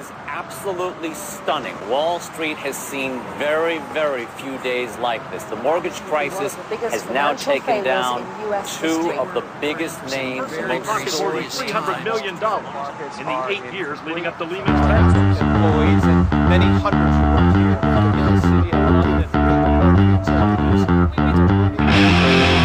Is absolutely stunning. Wall Street has seen very, very few days like this. The mortgage crisis the has now taken down two of the biggest names in the story. $300 million in the eight years leading up to Lehman's Brothers. Employees and many hundreds who work here in the city.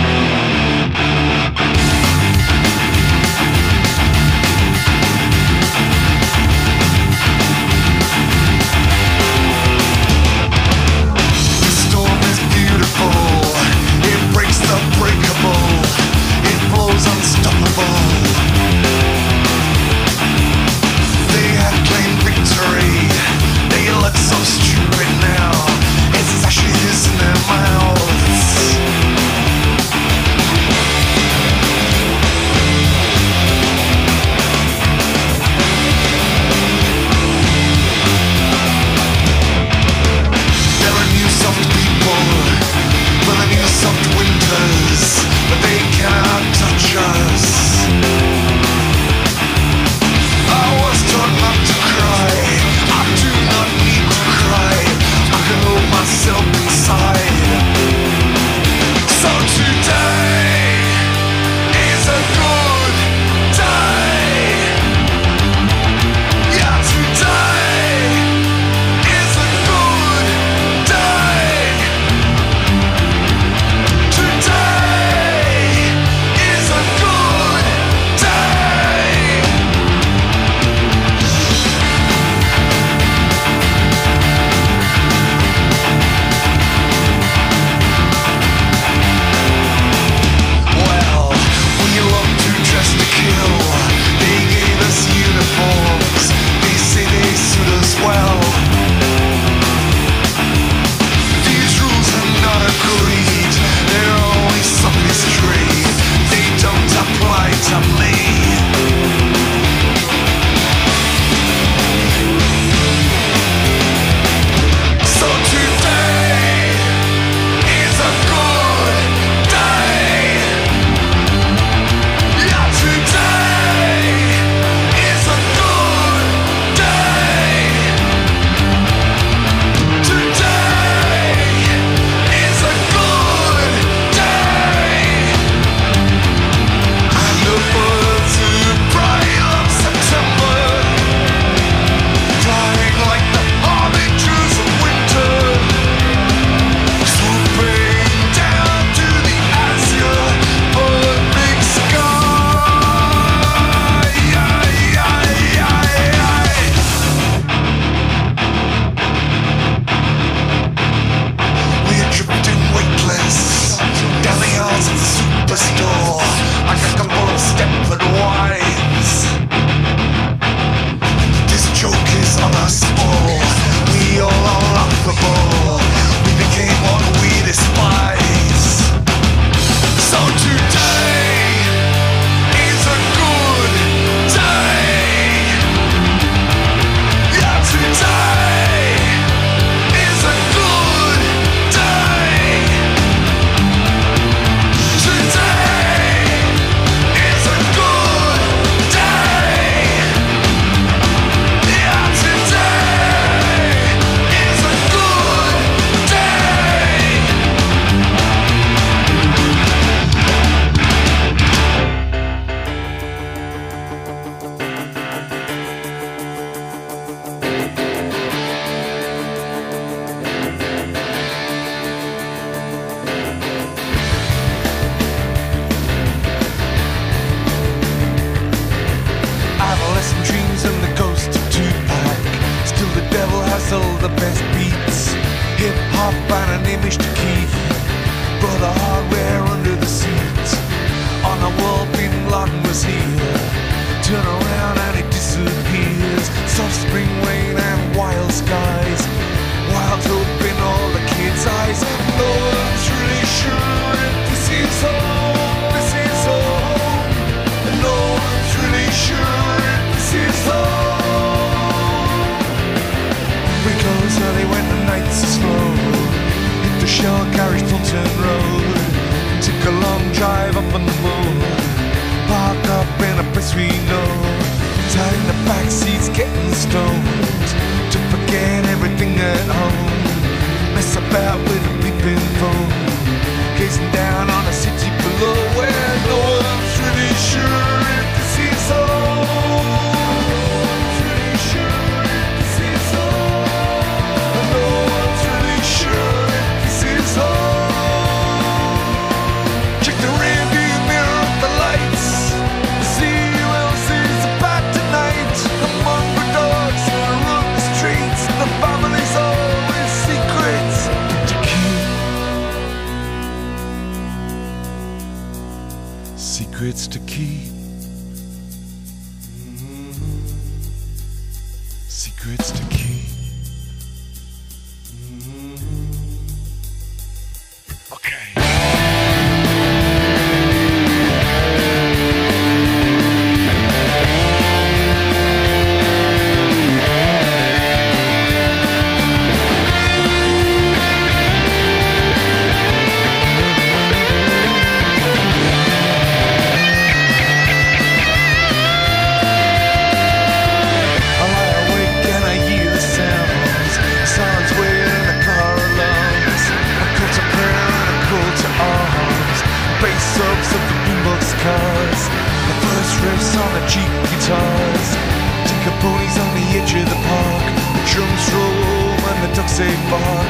say fuck.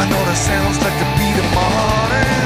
I know that sounds like the beat of my heart.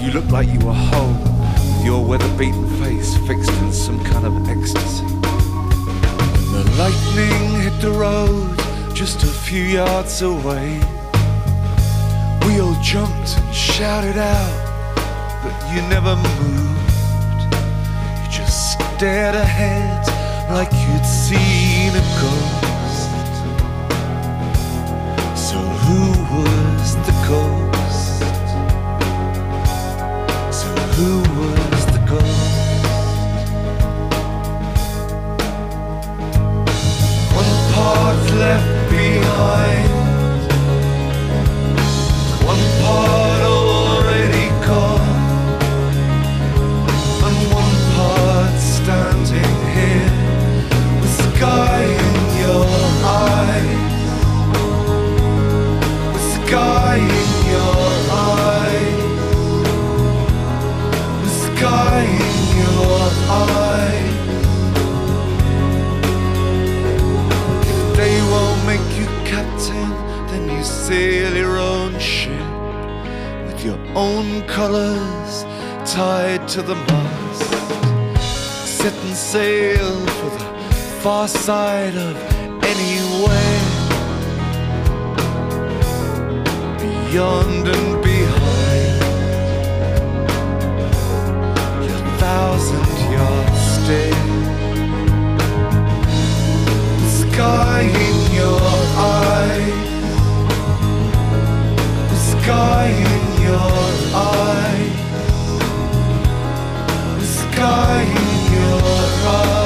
you looked like you were whole, with your weather-beaten face fixed in some kind of ecstasy. The lightning hit the road just a few yards away. We all jumped and shouted out, but you never moved. You just stared ahead like you'd seen it go. own colors tied to the mast. Setting sail for the far side of anywhere. Beyond and behind your thousand yard stare. The sky in your eyes. The sky in sky in your eyes.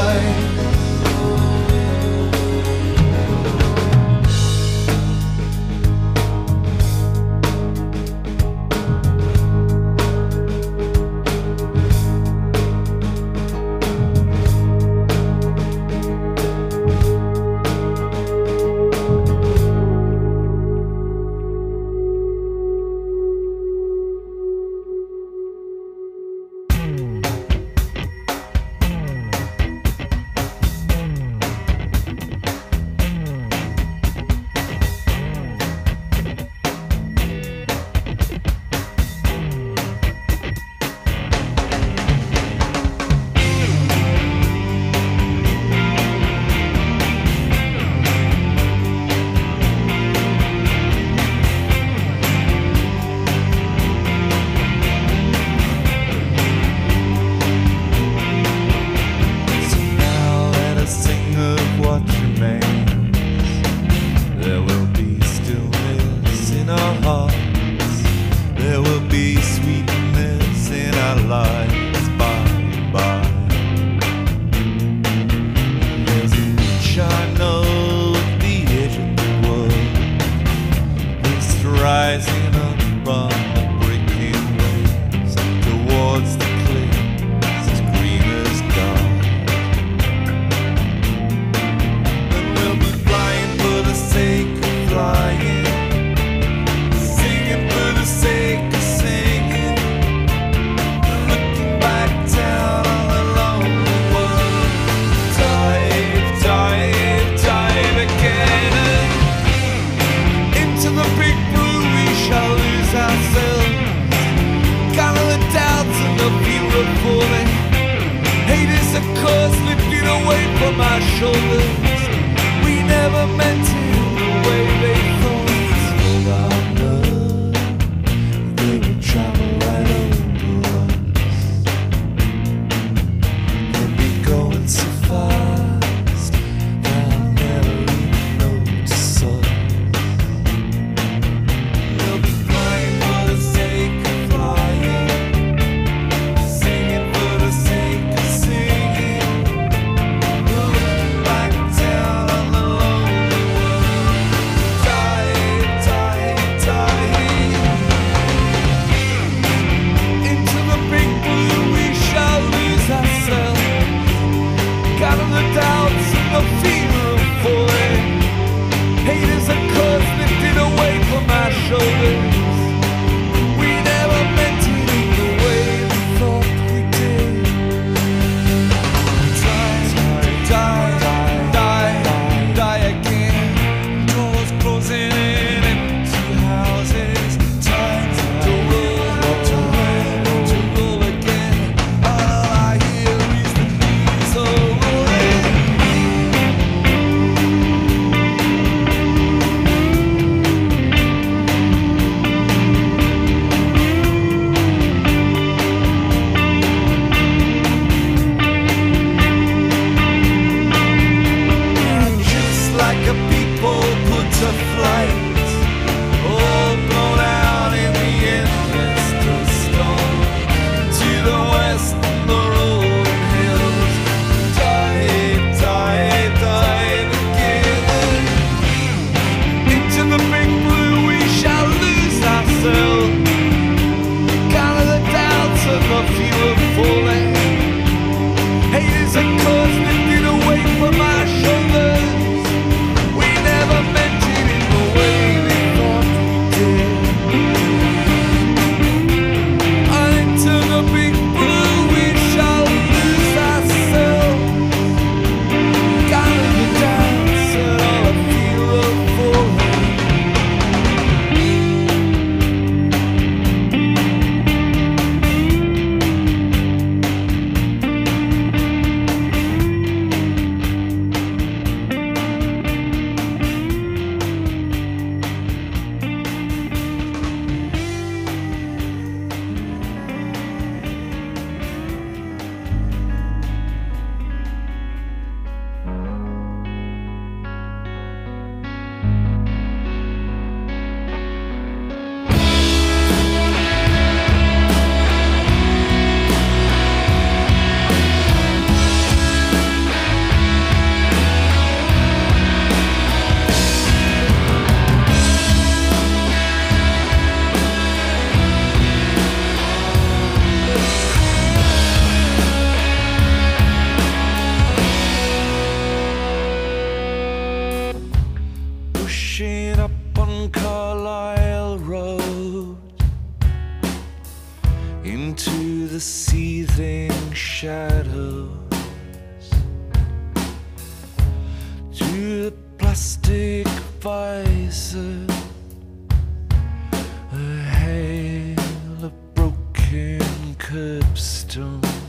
Broken curbstone.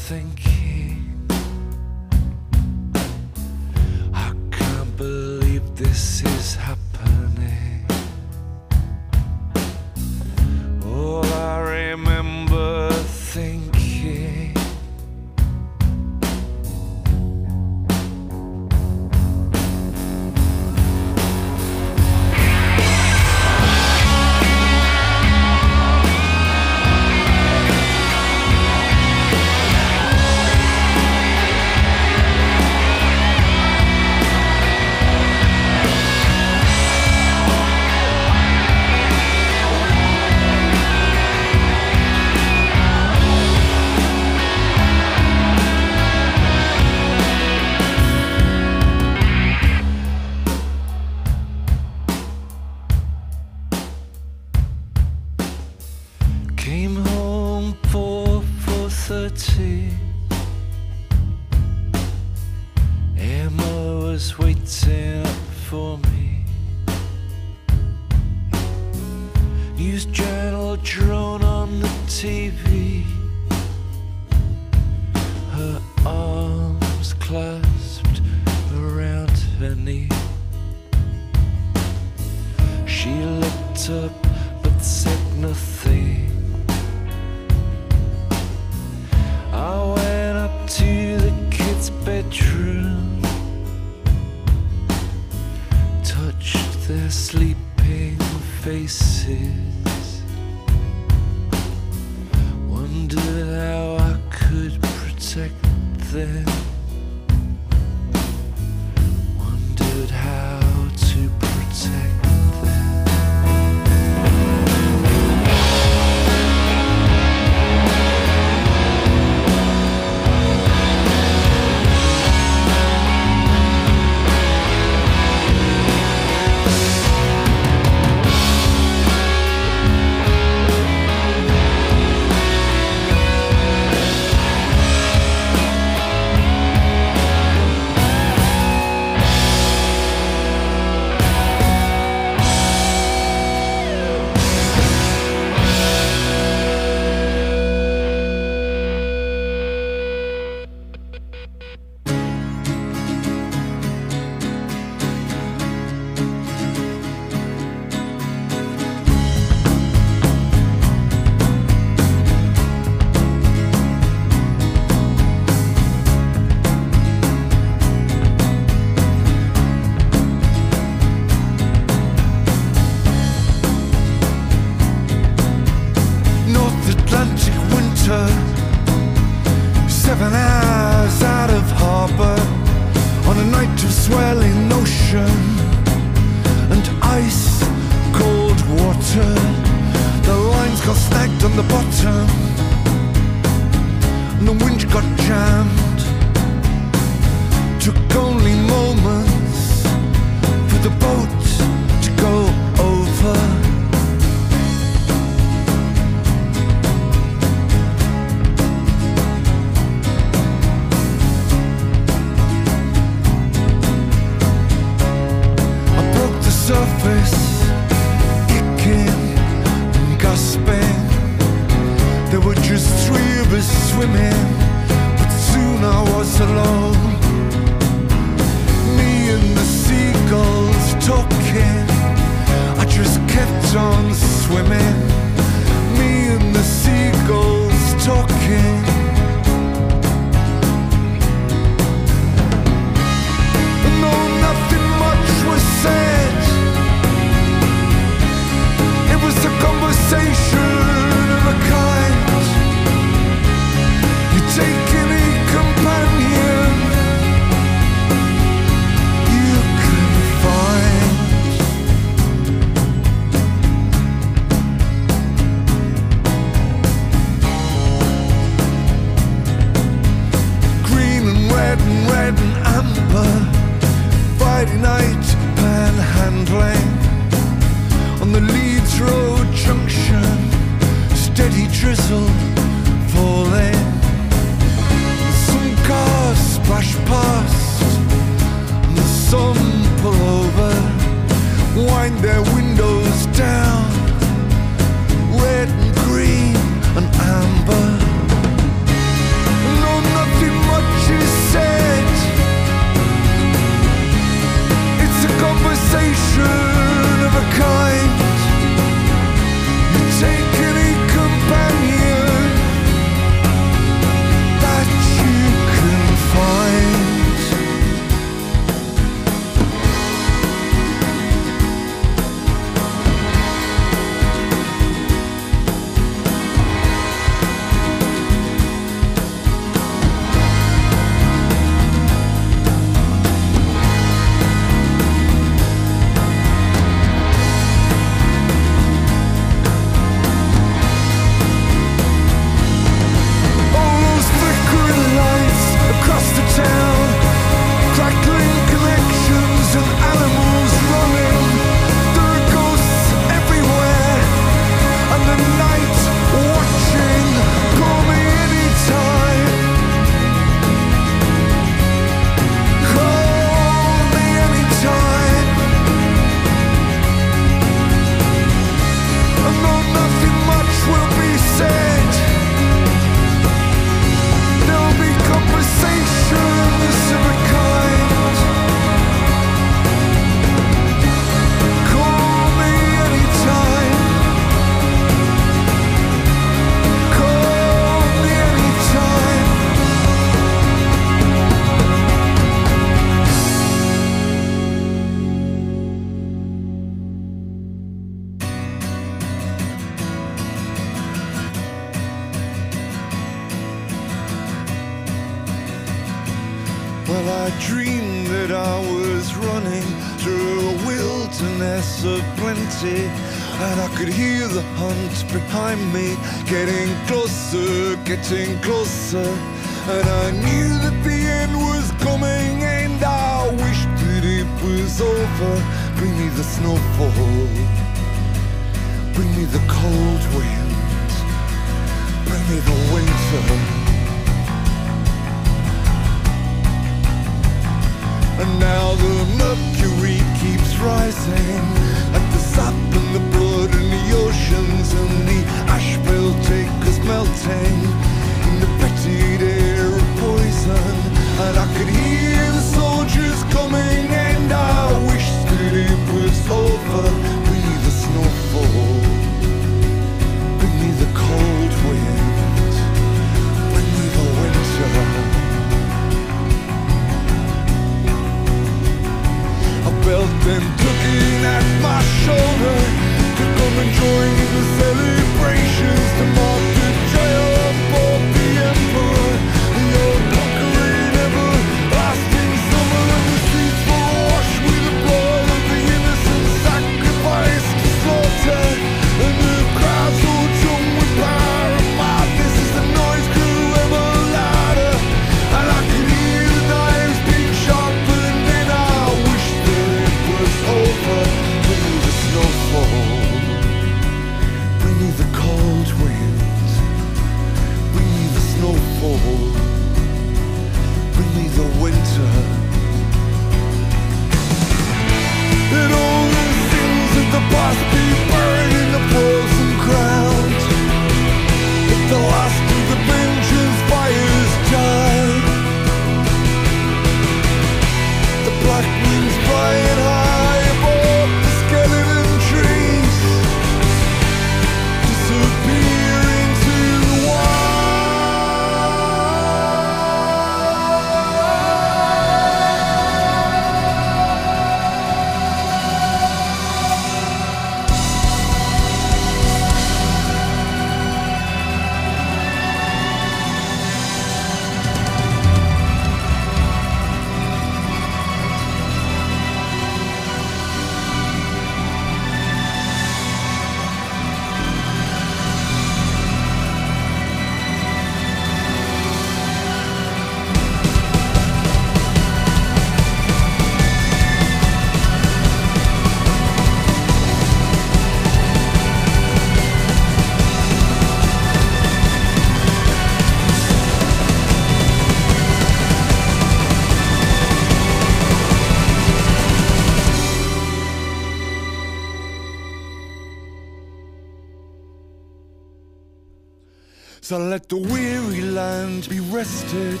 arrested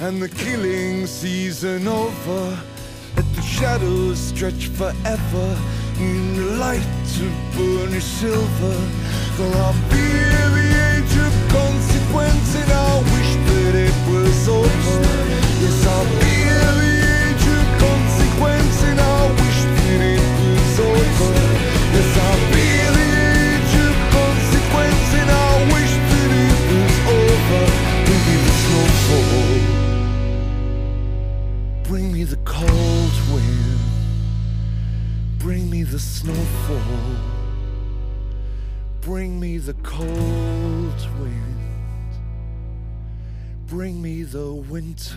and the killing season over. Let the shadows stretch forever in the light of burnished silver. For I'll be the age of consequence and I wish that it was over. Yes, I'll be. the snowfall. Bring me the cold wind. Bring me the winter.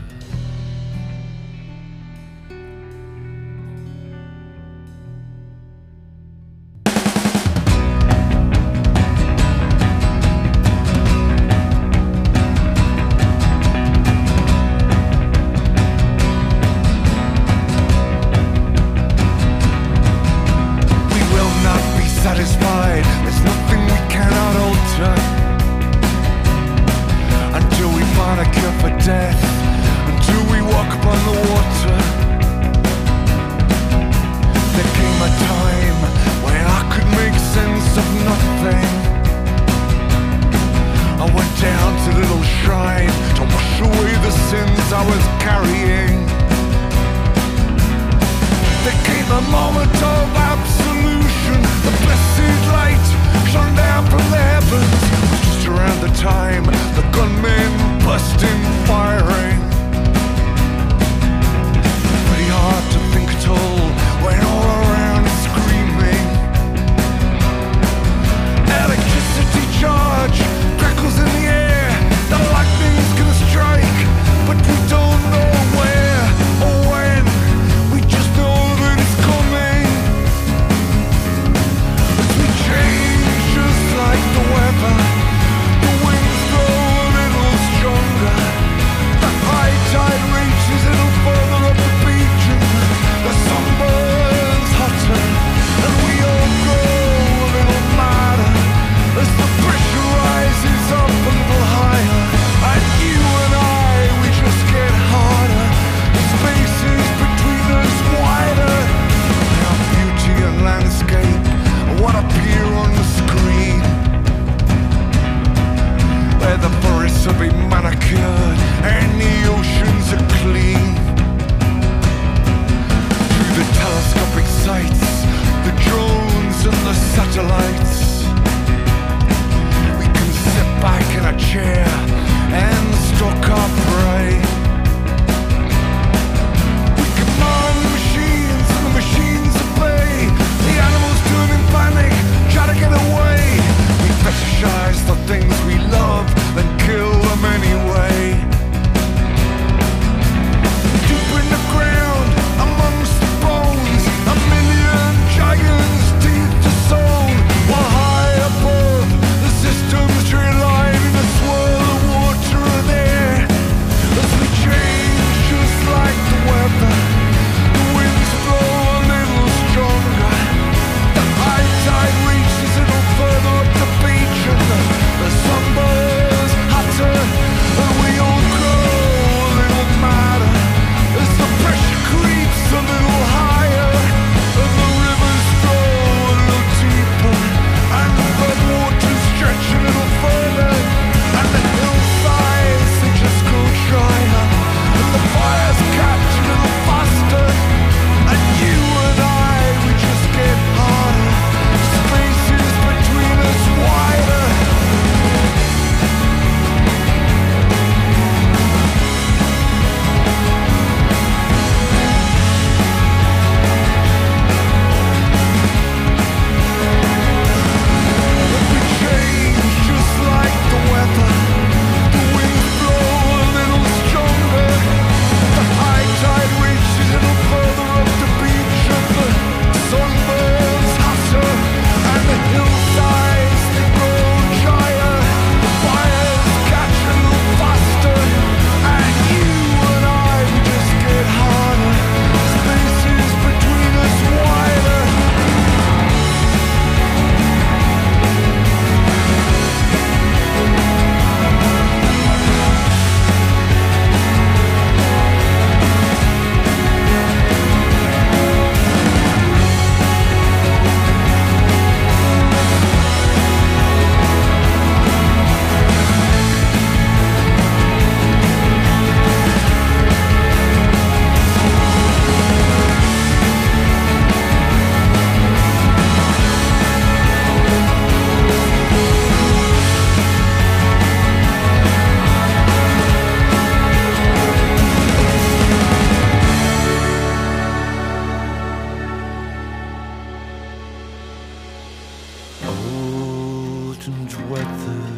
What the?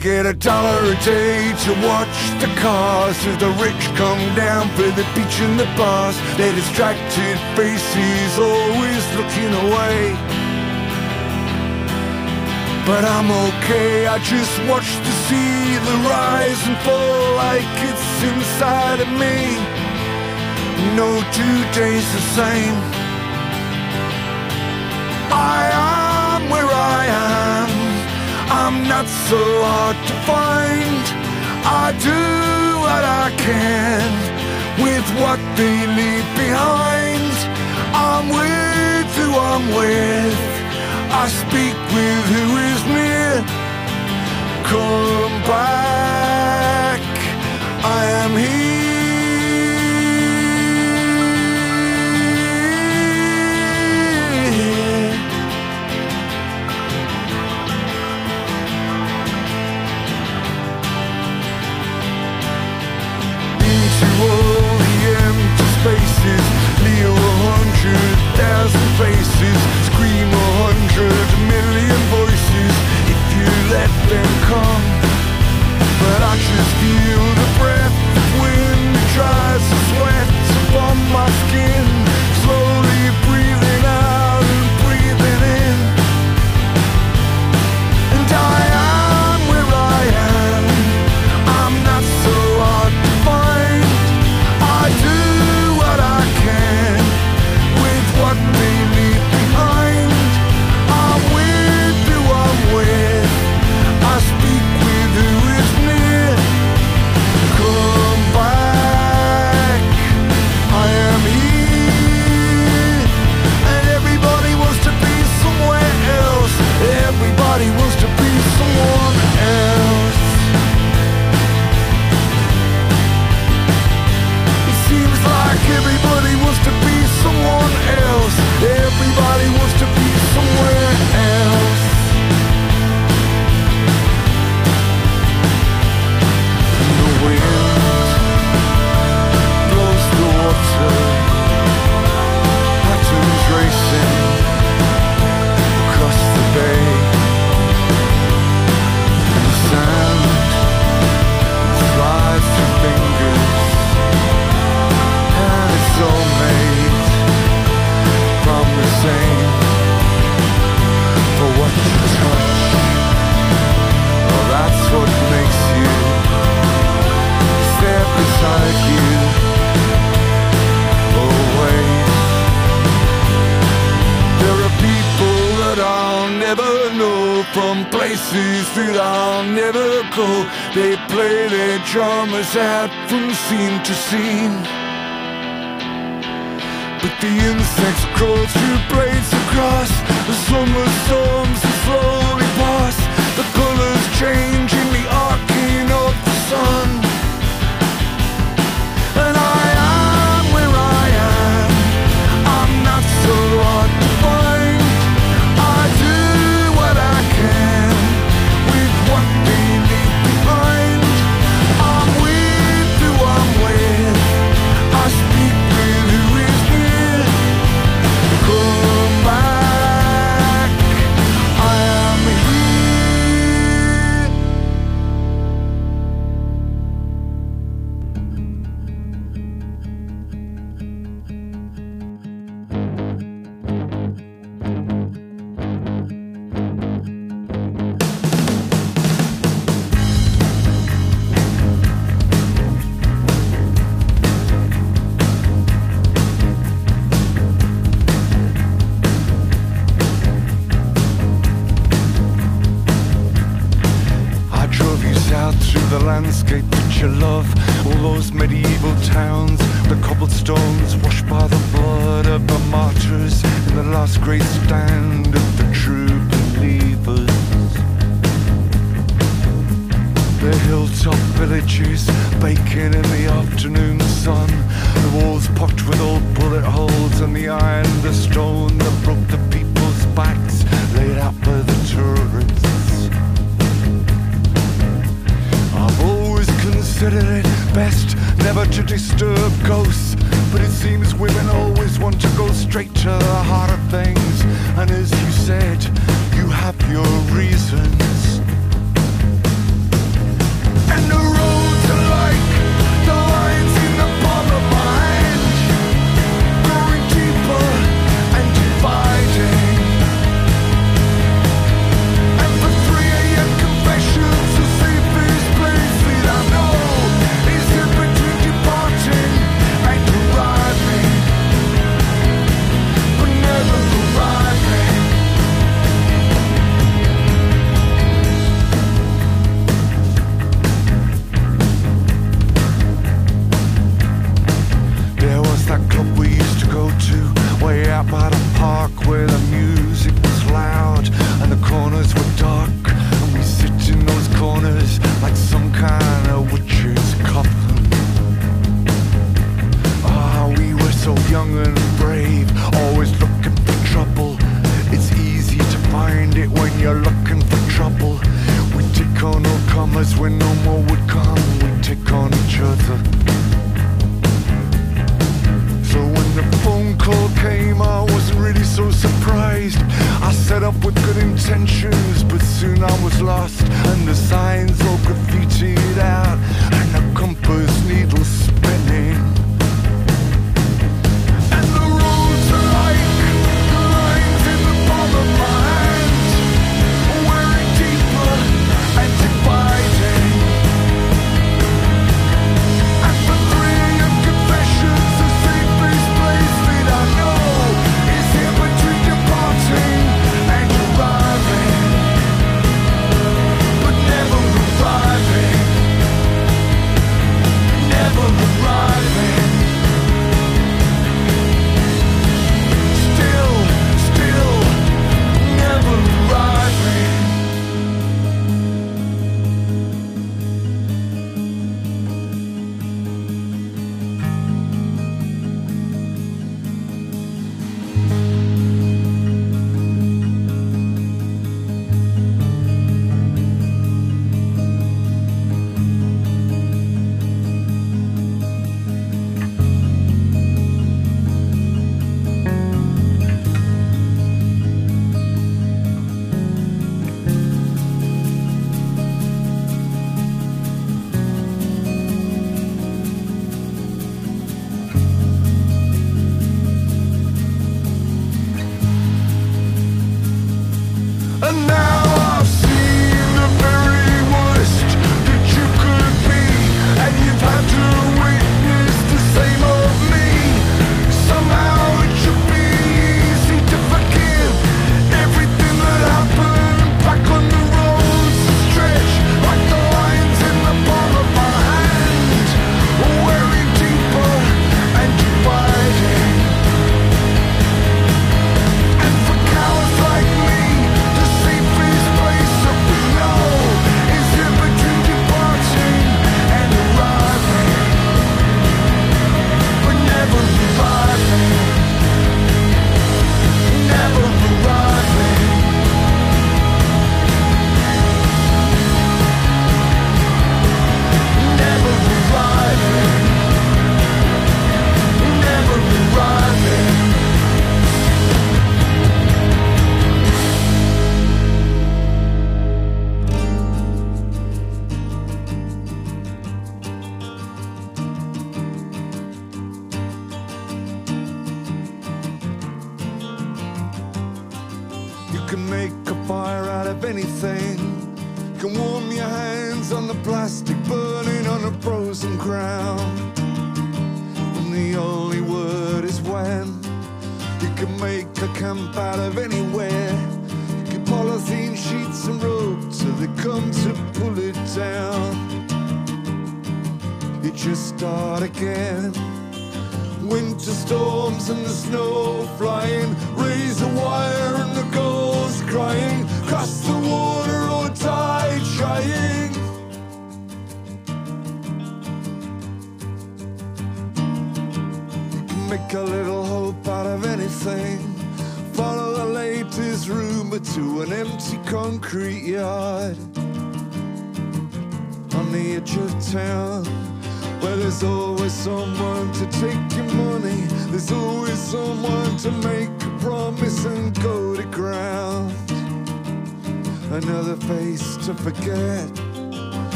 Get a dollar a day to watch the cars as the rich come down for the beach and the bars. Their distracted faces always looking away. But I'm okay, I just watch to see the rise and fall like it's inside of me. No two days the same. I'm not so hard to find. I do what I can with what they leave behind. I'm with who I'm with. I speak with who is near. Come back. I am here. Thousand faces. Scream a hundred million the last great stand of the true believers. The hilltop villages baking in the afternoon sun. The walls pocked with old bullet holes and the iron, the stone that broke the people's backs laid out by the tourists. I've always considered it best never to disturb ghosts but it seems women always want to go straight to the heart of things. And as you said, you have your reasons. And the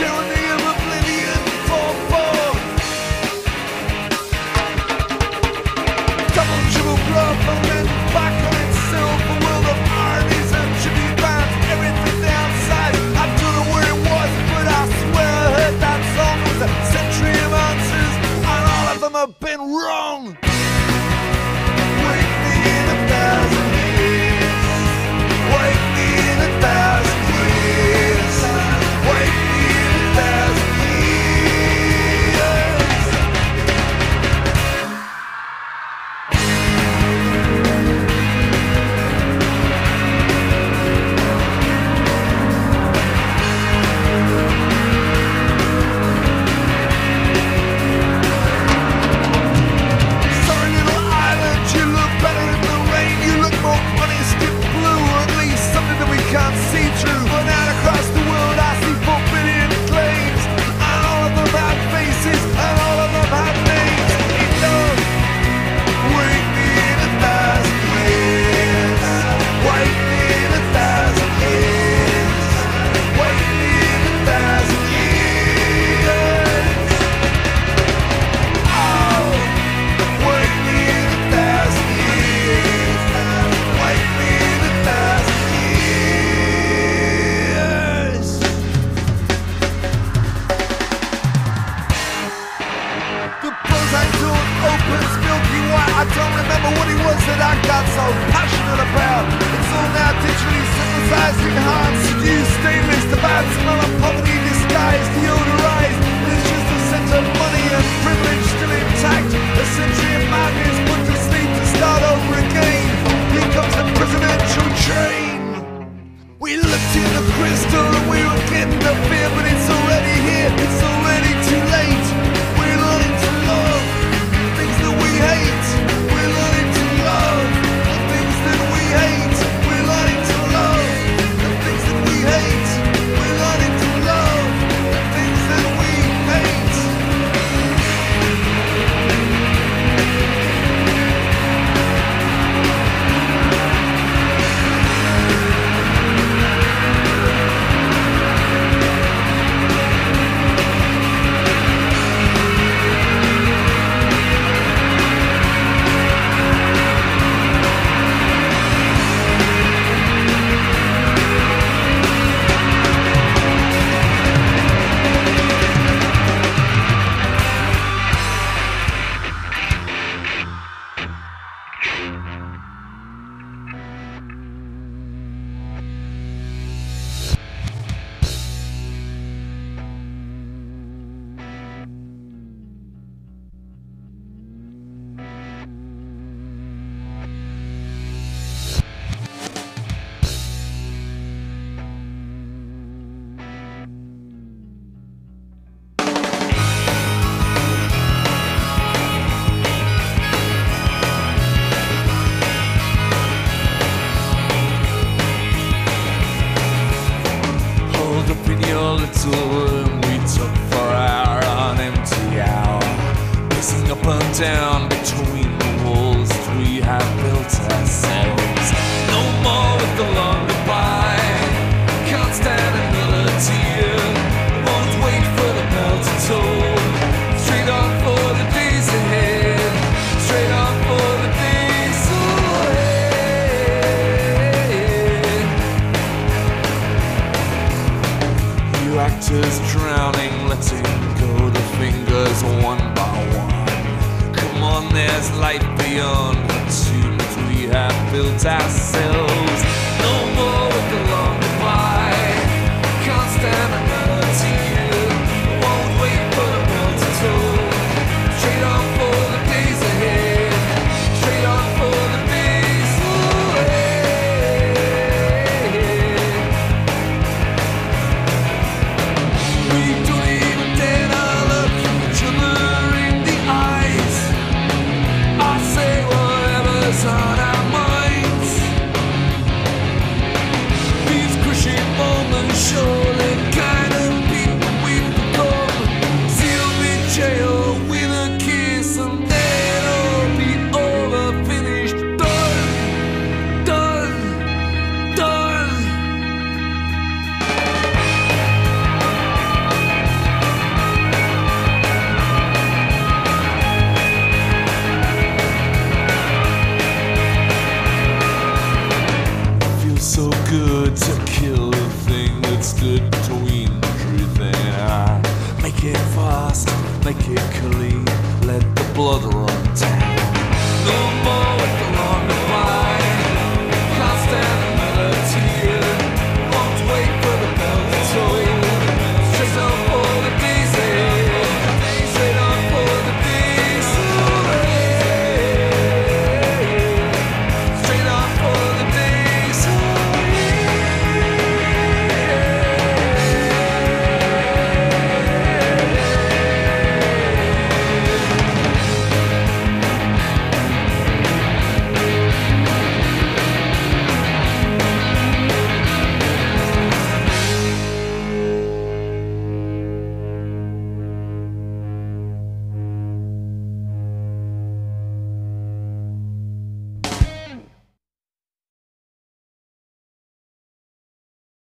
have I got so passionate about. It's all now digitally synthesized, enhanced, seduced, stainless, the bad smell of poverty disguised, deodorized. It is just a sense of money and privilege still intact. A century of madness put to sleep to start over again. Here comes the presidential train. We looked in the crystal and we were getting the fear, but it's already here. It's